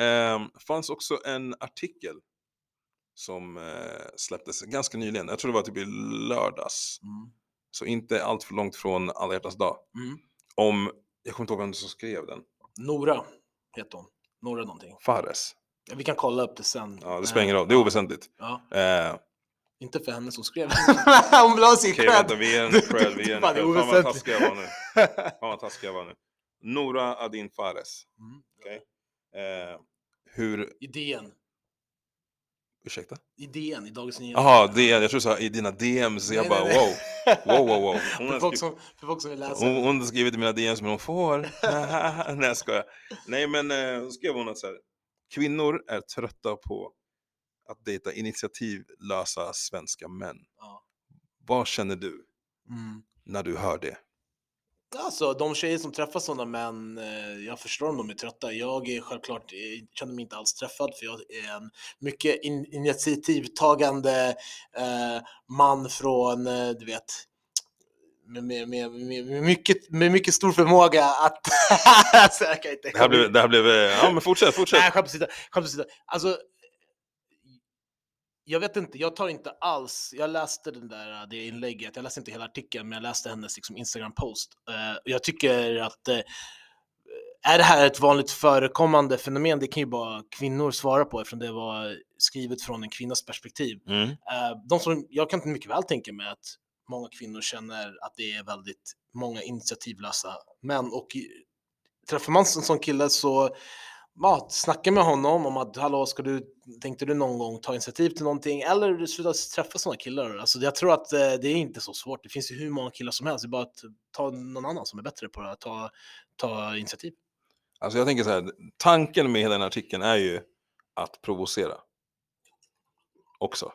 Um, fanns också en artikel som eh, släpptes ganska nyligen. Jag tror det var typ i lördags. Mm. Så inte allt för långt från alla hjärtans dag. Mm. Om, jag kommer inte ihåg vem som skrev den. Nora heter hon. Nora någonting. Fares. Vi kan kolla upp det sen. Ja, det spelar ingen roll. Det är oväsentligt. Ja, Eh, inte för henne som skrev. hon vill ha sin Okej, cred. vänta, vi ger en cred. Vi ger en Fan, det cred. Fan vad oväsentligt. taskig jag var nu. Fan vad taskig jag var nu. Nora Adin Fares. Mm. Eh, hur, Idén. ursäkta? Idén i Dagens Nyheter. Jaha, det, jag tror du sa i dina DMs. Jag Nej, bara nej, nej. wow. Wow, wow, wow. Hon För har folk, skrivit, som, för folk som vill läsa. hon, hon har skrivit i mina DMs men hon får. Nej jag skojar. Nej men eh, så skrev hon att så här, kvinnor är trötta på att dejta initiativlösa svenska män. Ja. Vad känner du Mm. när du hör det? Alltså de tjejer som träffar sådana män, eh, jag förstår om de är trötta. Jag är självklart, eh, känner mig inte alls träffad för jag är en mycket in, initiativtagande eh, man från, eh, du vet, med, med, med, med, mycket, med mycket stor förmåga att... alltså, jag kan inte Det här blev, det här blev ja men fortsätt, fortsätt. Nej, skämt åsido. Alltså, jag vet inte, jag tar inte alls, jag läste den där, det inlägget, jag läste inte hela artikeln, men jag läste hennes liksom, Instagram-post. Och jag tycker att eh, är det här ett vanligt förekommande fenomen? Det kan ju bara kvinnor svara på eftersom det var skrivet från en kvinnas perspektiv. Mm. Eh, de som, jag kan mycket väl tänka mig att många kvinnor känner att det är väldigt många initiativlösa män och träffar man en sån kille så ja, snacka med honom om att hallå, ska du, tänkte du någon gång ta initiativ till någonting eller sluta träffa såna killar. Alltså, jag tror att eh, det är inte så svårt. Det finns ju hur många killar som helst. Det är bara att ta någon annan som är bättre på det, att ta, ta initiativ. Alltså jag tänker så här, tanken med hela den här artikeln är ju att provocera. Också.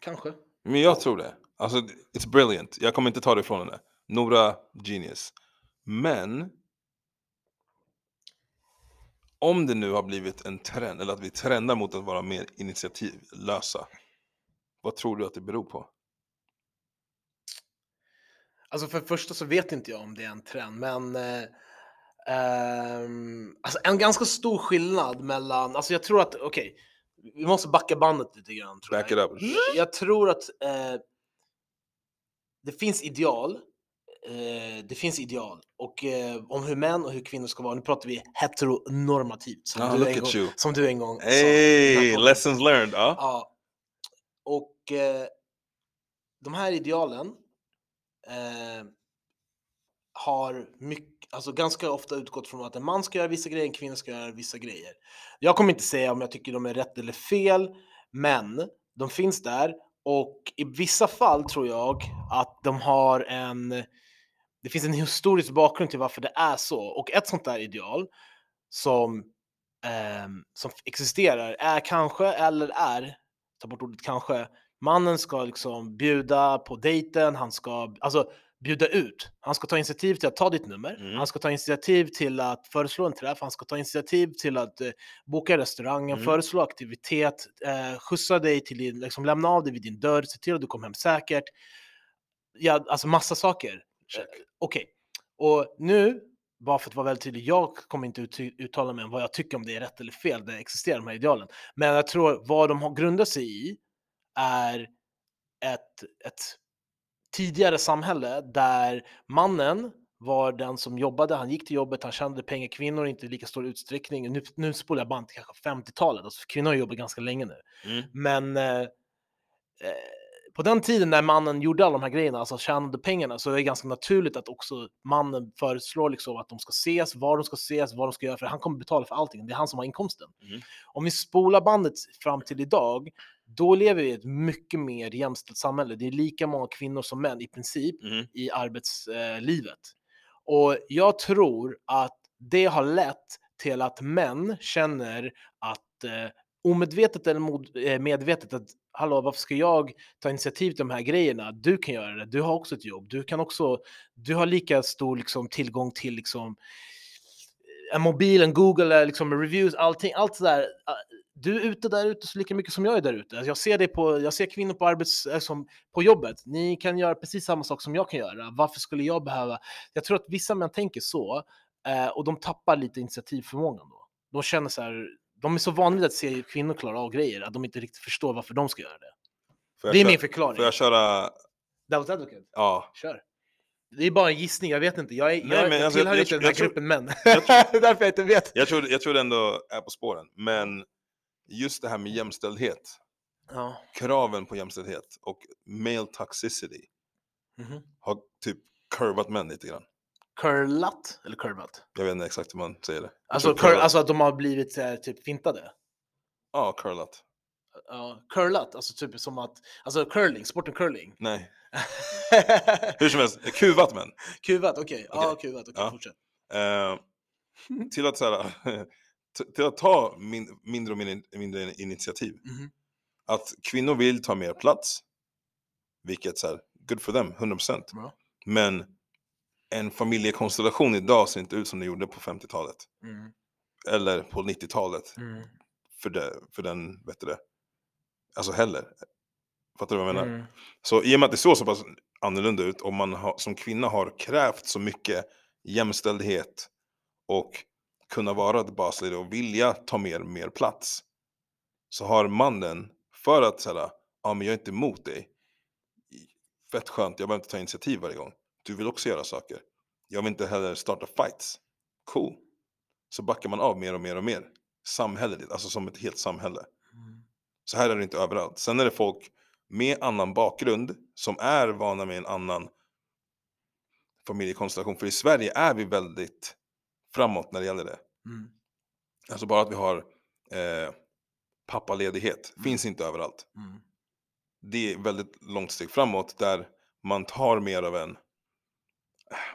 Kanske. Men jag tror det. Alltså, it's brilliant. Jag kommer inte ta det ifrån henne. Nora, genius. Men om det nu har blivit en trend, eller att vi trendar mot att vara mer initiativlösa. Vad tror du att det beror på? Alltså för det första så vet inte jag om det är en trend, men eh, ehm, alltså en ganska stor skillnad mellan, alltså jag tror att, okej, vi måste backa bandet lite grann. Tror Back jag. it up. jag tror att eh, det finns ideal. Eh, det finns ideal och eh, om hur män och hur kvinnor ska vara. Nu pratar vi heteronormativt som, Ah, du, en gång, som du en gång sa. Hey, lessons learned. Ja. Ja. Och eh, de här idealen eh, har mycket, alltså ganska ofta utgått från att en man ska göra vissa grejer, en kvinna ska göra vissa grejer. Jag kommer inte säga om jag tycker de är rätt eller fel, men de finns där och i vissa fall tror jag att de har en det finns en historisk bakgrund till varför det är så och ett sånt där ideal som, ehm, som existerar är kanske eller är, ta bort ordet kanske, mannen ska liksom bjuda på dejten, han ska alltså bjuda ut. Han ska ta initiativ till att ta ditt nummer, Mm. han ska ta initiativ till att föreslå en träff, han ska ta initiativ till att eh, boka restaurangen, Mm. föreslå aktivitet, eh, skjutsa dig till din, liksom lämna av dig vid din dörr, se till att du kommer hem säkert. Ja, alltså massa saker. Check. Eh, Okej, och nu, bara för att vara väldigt tydlig, jag kommer inte ut, uttala mig om vad jag tycker om det är rätt eller fel, det existerar de här idealen. Men jag tror vad de har grundat sig i är ett, ett tidigare samhälle där mannen var den som jobbade, han gick till jobbet, han tjänade pengar, kvinnor inte i lika stor utsträckning. Nu, nu spolar jag band till kanske 50-talet, alltså kvinnor har jobbat ganska länge nu. Mm. Men eh, eh, på den tiden när mannen gjorde alla de här grejerna, alltså tjänade pengarna, så är det ganska naturligt att också mannen föreslår liksom att de ska ses, var de ska ses, vad de ska göra, för han kommer betala för allting. Det är han som har inkomsten. Mm. Om vi spolar bandet fram till idag, då lever vi i ett mycket mer jämställt samhälle. Det är lika många kvinnor som män i princip Mm. i arbetslivet. Och jag tror att det har lett till att män känner att eh, omedvetet eller eh, medvetet att hallå, varför ska jag ta initiativ till de här grejerna? Du kan göra det, du har också ett jobb, du kan också, du har lika stor liksom, tillgång till liksom, eh, en mobil, en Google, liksom, reviews, allting, allt sådär. Ah, du är ute där ute så lika mycket som jag är där ute. Alltså jag, ser det på, jag ser kvinnor på, arbets, äh, på jobbet. Ni kan göra precis samma sak som jag kan göra. Varför skulle jag behöva? Jag tror att vissa män tänker så eh, och de tappar lite initiativförmågan då. De känner så här, de är så vana vid att se kvinnor klara av grejer att de inte riktigt förstår varför de ska göra det. Det är köra- min förklaring. Får jag köra? Devil's advocate. Ja. Kör. Det är bara en gissning, jag vet inte. Jag, är, Nej, jag, jag alltså, tillhör jag- inte den här gruppen män. jag Det är därför jag inte vet. Jag tror, jag tror det ändå är på spåren. Men just det här med jämställdhet. Ja. Kraven på jämställdhet och male toxicity Mhm. har typ curvat män lite grann. Curlat? Eller curvat? Jag vet inte exakt hur man säger det. Alltså, cur, alltså att de har blivit så här, typ fintade? Ja, curlat. Ja, curlat, alltså typ som att, alltså curling, sporten curling. Nej, hur som helst. Kuvat män. kuvat, okej. Ja, Okej. kuvat, okej, Ja. fortsätt. Eh, till att så här, till att ta min, mindre och mindre, mindre initiativ. Mhm. Att kvinnor vill ta mer plats, vilket så här, good for them, 100%. Bra. Men en familjekonstellation idag ser inte ut som det gjorde på 50-talet. Mm. Eller på 90-talet. Mm. För, det, för den, vet du det, alltså heller. Fattar du vad jag menar? Mm. Så i och med att det såg så pass annorlunda ut och man har, som kvinna har krävt så mycket jämställdhet och kunna vara boss leader och vilja ta mer, mer plats. Så har mannen, för att säga, ja men jag är inte emot dig. Fett skönt, jag behöver inte ta initiativ varje gång. Du vill också göra saker. Jag vill inte heller starta fights. Cool. Så backar man av mer och mer och mer. Samhälleligt, alltså som ett helt samhälle. Mm. Så här är det inte överallt. Sen är det folk med annan bakgrund som är vana med en annan familjekonstellation. För i Sverige är vi väldigt framåt när det gäller det. Mm. Alltså bara att vi har eh, pappaledighet. Finns inte överallt. Mm. Det är väldigt långt steg framåt där man tar mer av en,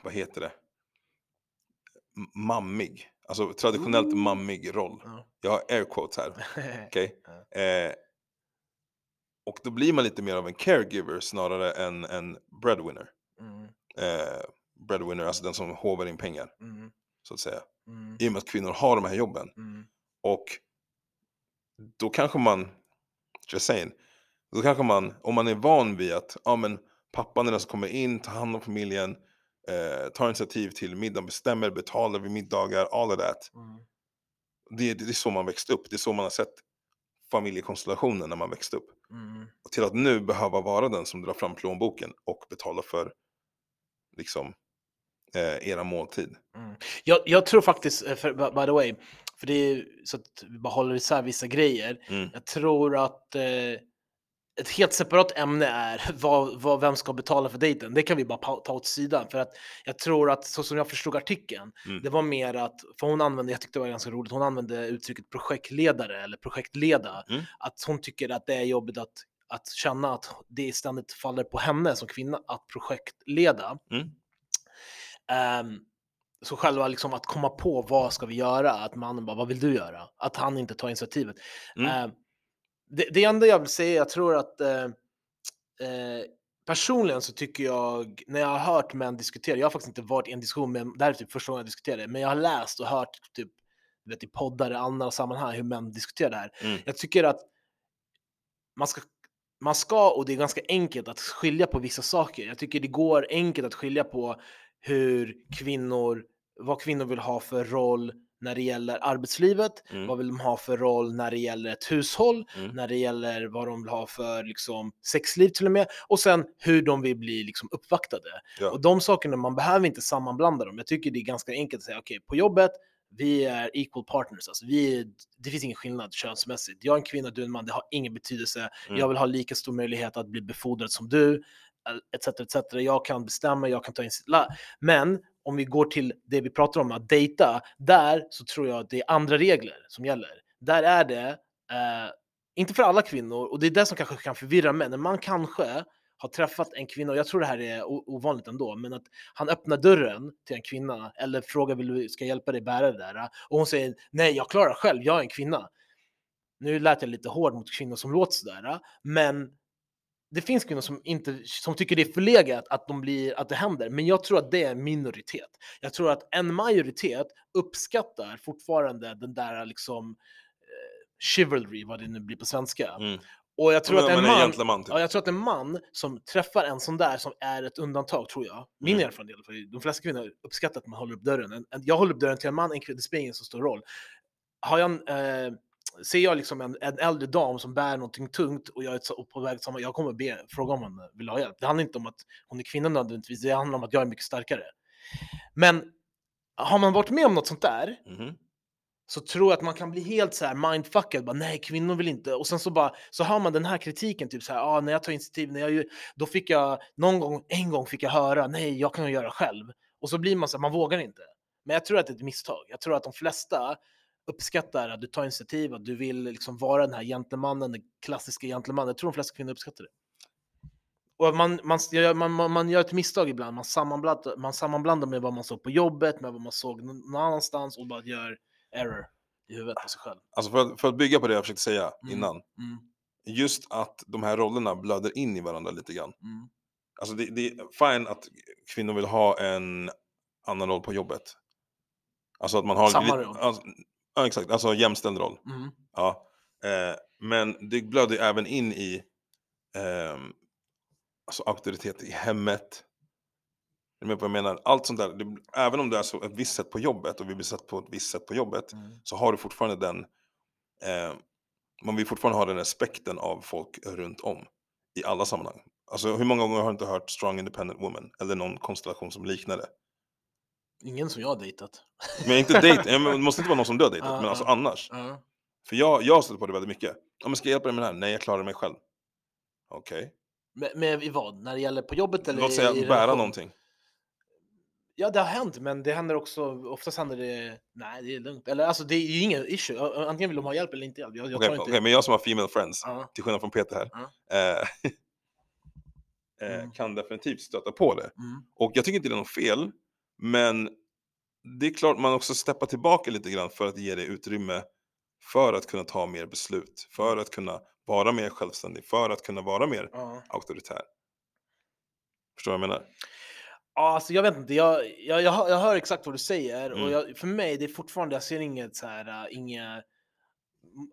vad heter det? Mammig. Alltså traditionellt Mm. mammig roll. Ja. Jag har air quotes här. Okej? Eh, och då blir man lite mer av en caregiver snarare än en breadwinner. Mm. Eh, breadwinner, alltså den som hovar in pengar, Mm. så att säga. Mm. I och med att kvinnor har de här jobben. Mm. Och då kanske man, just saying, då kanske man, om man är van vid att ja, men pappan är den som kommer in, tar hand om familjen, eh, tar initiativ till middagen, bestämmer, betalar vid middagar, all of that. Mm. Det, det är så man växte upp, det är så man har sett familjekonstellationen när man växte upp. Mm. Och till att nu behöva vara den som drar fram plånboken och betalar för liksom eh, era måltid. Mm. Jag, jag tror faktiskt, eh, för, by the way, för det är så att vi bara håller isär vissa grejer. Mm. Jag tror att eh, ett helt separat ämne är vad, vad, vem ska betala för dejten. Det kan vi bara ta åt sidan. För att jag tror att så som jag förstod artikeln, Mm. det var mer att, för hon använde, jag tyckte det var ganska roligt, hon använde uttrycket projektledare eller projektleda. Mm. Att hon tycker att det är jobbigt att, att känna att det ständigt faller på henne som kvinna att projektleda. Mm. Ehm, så själva liksom att komma på vad ska vi göra, att mannen bara vad vill du göra? Att han inte tar initiativet. Mm. Ehm, det, det enda jag vill säga, jag tror att eh, eh, personligen så tycker jag, när jag har hört män diskutera, jag har faktiskt inte varit i en diskussion, men det här är typ första gången jag diskuterar det, men jag har läst och hört typ vet, i poddar i andra sammanhang hur män diskuterar det här. Mm. Jag tycker att man ska, man ska, och det är ganska enkelt att skilja på vissa saker. Jag tycker det går enkelt att skilja på hur kvinnor, vad kvinnor vill ha för roll när det gäller arbetslivet, Mm. vad vill de ha för roll när det gäller ett hushåll, Mm. när det gäller vad de vill ha för liksom, sexliv till och med, och sen hur de vill bli liksom, uppvaktade. Ja. Och de sakerna, man behöver inte sammanblanda dem. Jag tycker det är ganska enkelt att säga, okej, på jobbet, vi är equal partners, alltså vi är, det finns ingen skillnad könsmässigt. Jag är en kvinna, du är en man, det har ingen betydelse. Mm. Jag vill ha lika stor möjlighet att bli befordrad som du, etc. etc. Jag kan bestämma, jag kan ta initiativ. Men om vi går till det vi pratar om, att dejta, där så tror jag att det är andra regler som gäller. Där är det, eh, inte för alla kvinnor, och det är det som kanske kan förvirra män, men man kanske har träffat en kvinna, och jag tror det här är ovanligt ändå, men att han öppnar dörren till en kvinna eller frågar vill du, ska hjälpa dig bära det där? Och hon säger nej, jag klarar själv, jag är en kvinna. Nu lät jag lite hård mot kvinnor som låter sådär, men det finns kvinnor som, inte, som tycker det är förlegat att, de blir, att det händer, men jag tror att det är en minoritet. Jag tror att en majoritet uppskattar fortfarande den där liksom, eh, chivalry, vad det nu blir på svenska. Mm. Och jag tror Men att en man en man, typ. ja, jag tror att en man som träffar en sån där som är ett undantag, tror jag. Min Mm. erfarenhet, för de flesta kvinnor uppskattar att man håller upp dörren. En, en, jag håller upp dörren till en man, en kvinna, det spelar ingen så stor roll. Har jag en, eh, ser jag liksom en, en äldre dam som bär någonting tungt och jag är på väg samma, jag kommer be, fråga om hon vill ha hjälp. Det handlar inte om att hon är kvinna nödvändigtvis, det handlar om att jag är mycket starkare. Men har man varit med om något sånt där, Mhm. så tror jag att man kan bli helt så här mindfuckad. Bara, Nej, kvinnor vill inte. Och sen så bara så har man den här kritiken, typ så här, ah, när jag tar initiativ, när jag, då fick jag någon gång, en gång fick jag höra, nej, jag kan göra själv. Och så blir man så här, man vågar inte. Men jag tror att det är ett misstag. Jag tror att de flesta uppskattar att du tar initiativ, att du vill liksom vara den här gentlemannen, den klassiska gentlemannen. Jag tror de flesta kvinnor uppskattar det. Och man, man, man, man, gör ett misstag ibland, man sammanblandar, man sammanblandar med vad man såg på jobbet, med vad man såg någon annanstans och bara gör error i huvudet på sig själv. Alltså för att, för att bygga på det jag försökte säga Mm. innan. Mm, Just att de här rollerna blöder in i varandra lite grann. mm, Alltså det, det är fine att kvinnor vill ha en annan roll på jobbet. Alltså att man har... Samma roll. Alltså, ja exakt, alltså jämställd roll. mm. Ja. Eh, men det blöder även in i ehm, alltså auktoritet i hemmet. Är du med på vad jag menar? Allt sånt där. Det, även om det är så ett visst sätt på jobbet och vi blir sett på ett visst sätt på jobbet Mm. så har du fortfarande den, eh, man vill fortfarande ha den respekten av folk runt om i alla sammanhang. Alltså hur många gånger har du inte hört strong independent woman eller någon konstellation som liknar det? Ingen som jag har dejtat. Men inte dejt, men det måste inte vara någon som du har dejtat, men alltså annars. För jag, jag har stött på det väldigt mycket. Ja, men ska jag hjälpa dig med det här? Nej, jag klarar mig själv. Okej. Med, med i vad? När det gäller på jobbet eller Låt i- säga i bära relation? någonting. Ja, det har hänt, men det händer också, oftast händer det, nej det är lugnt. Eller alltså det är ju ingen issue, Ö- antingen vill de ha hjälp eller inte hjälp. Jag, jag Okej, tar inte... okej, men jag som har female friends, Ja, till skillnad från Peter här, eh, eh, Mm. kan definitivt stöta på det. mm, Och jag tycker inte det är något fel, men det är klart man också steppar tillbaka lite grann för att ge det utrymme för att kunna ta mer beslut, för att kunna vara mer självständig, för att kunna vara mer ja. auktoritär. Förstår du vad jag menar? Ja, alltså jag vet inte, jag, jag, jag, hör, jag hör exakt vad du säger Mm. och jag, för mig det är fortfarande, jag ser inget så här, uh, inga,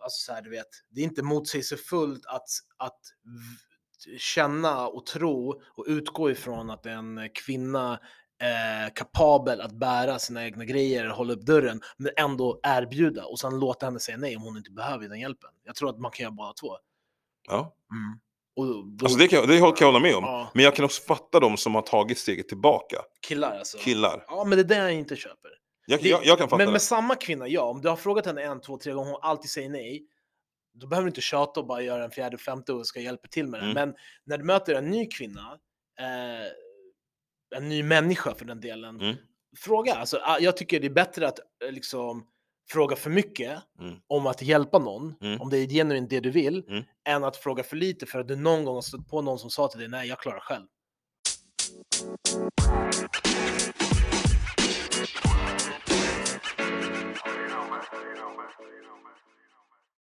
alltså så här, du vet, det är inte motsägelsefullt att, att känna och tro och utgå ifrån att en kvinna är kapabel att bära sina egna grejer, hålla upp dörren, men ändå erbjuda och sen låta henne säga nej om hon inte behöver den hjälpen. Jag tror att man kan göra båda två. Ja. Och då, Alltså det kan, jag- det kan jag hålla med om. Ja. Men jag kan också fatta de som har tagit steget tillbaka. killar alltså. Killar. Ja, men det är det jag inte köper. Jag, Det- jag, jag kan fatta Men det. med samma kvinna, ja, om du har frågat henne en, två, tre gånger och hon alltid säger nej, då behöver du inte tjata och bara göra en fjärde, femte och ska hjälpa till med det. Mm. Men när du möter en ny kvinna, eh, en ny människa för den delen, mm. fråga. Alltså, ah, jag tycker det är bättre att eh, liksom, fråga för mycket mm. om att hjälpa någon, mm. om det är genuint det du vill, mm. än att fråga för lite för att du någon gång har stött på någon som sa till dig nej, jag klarar själv.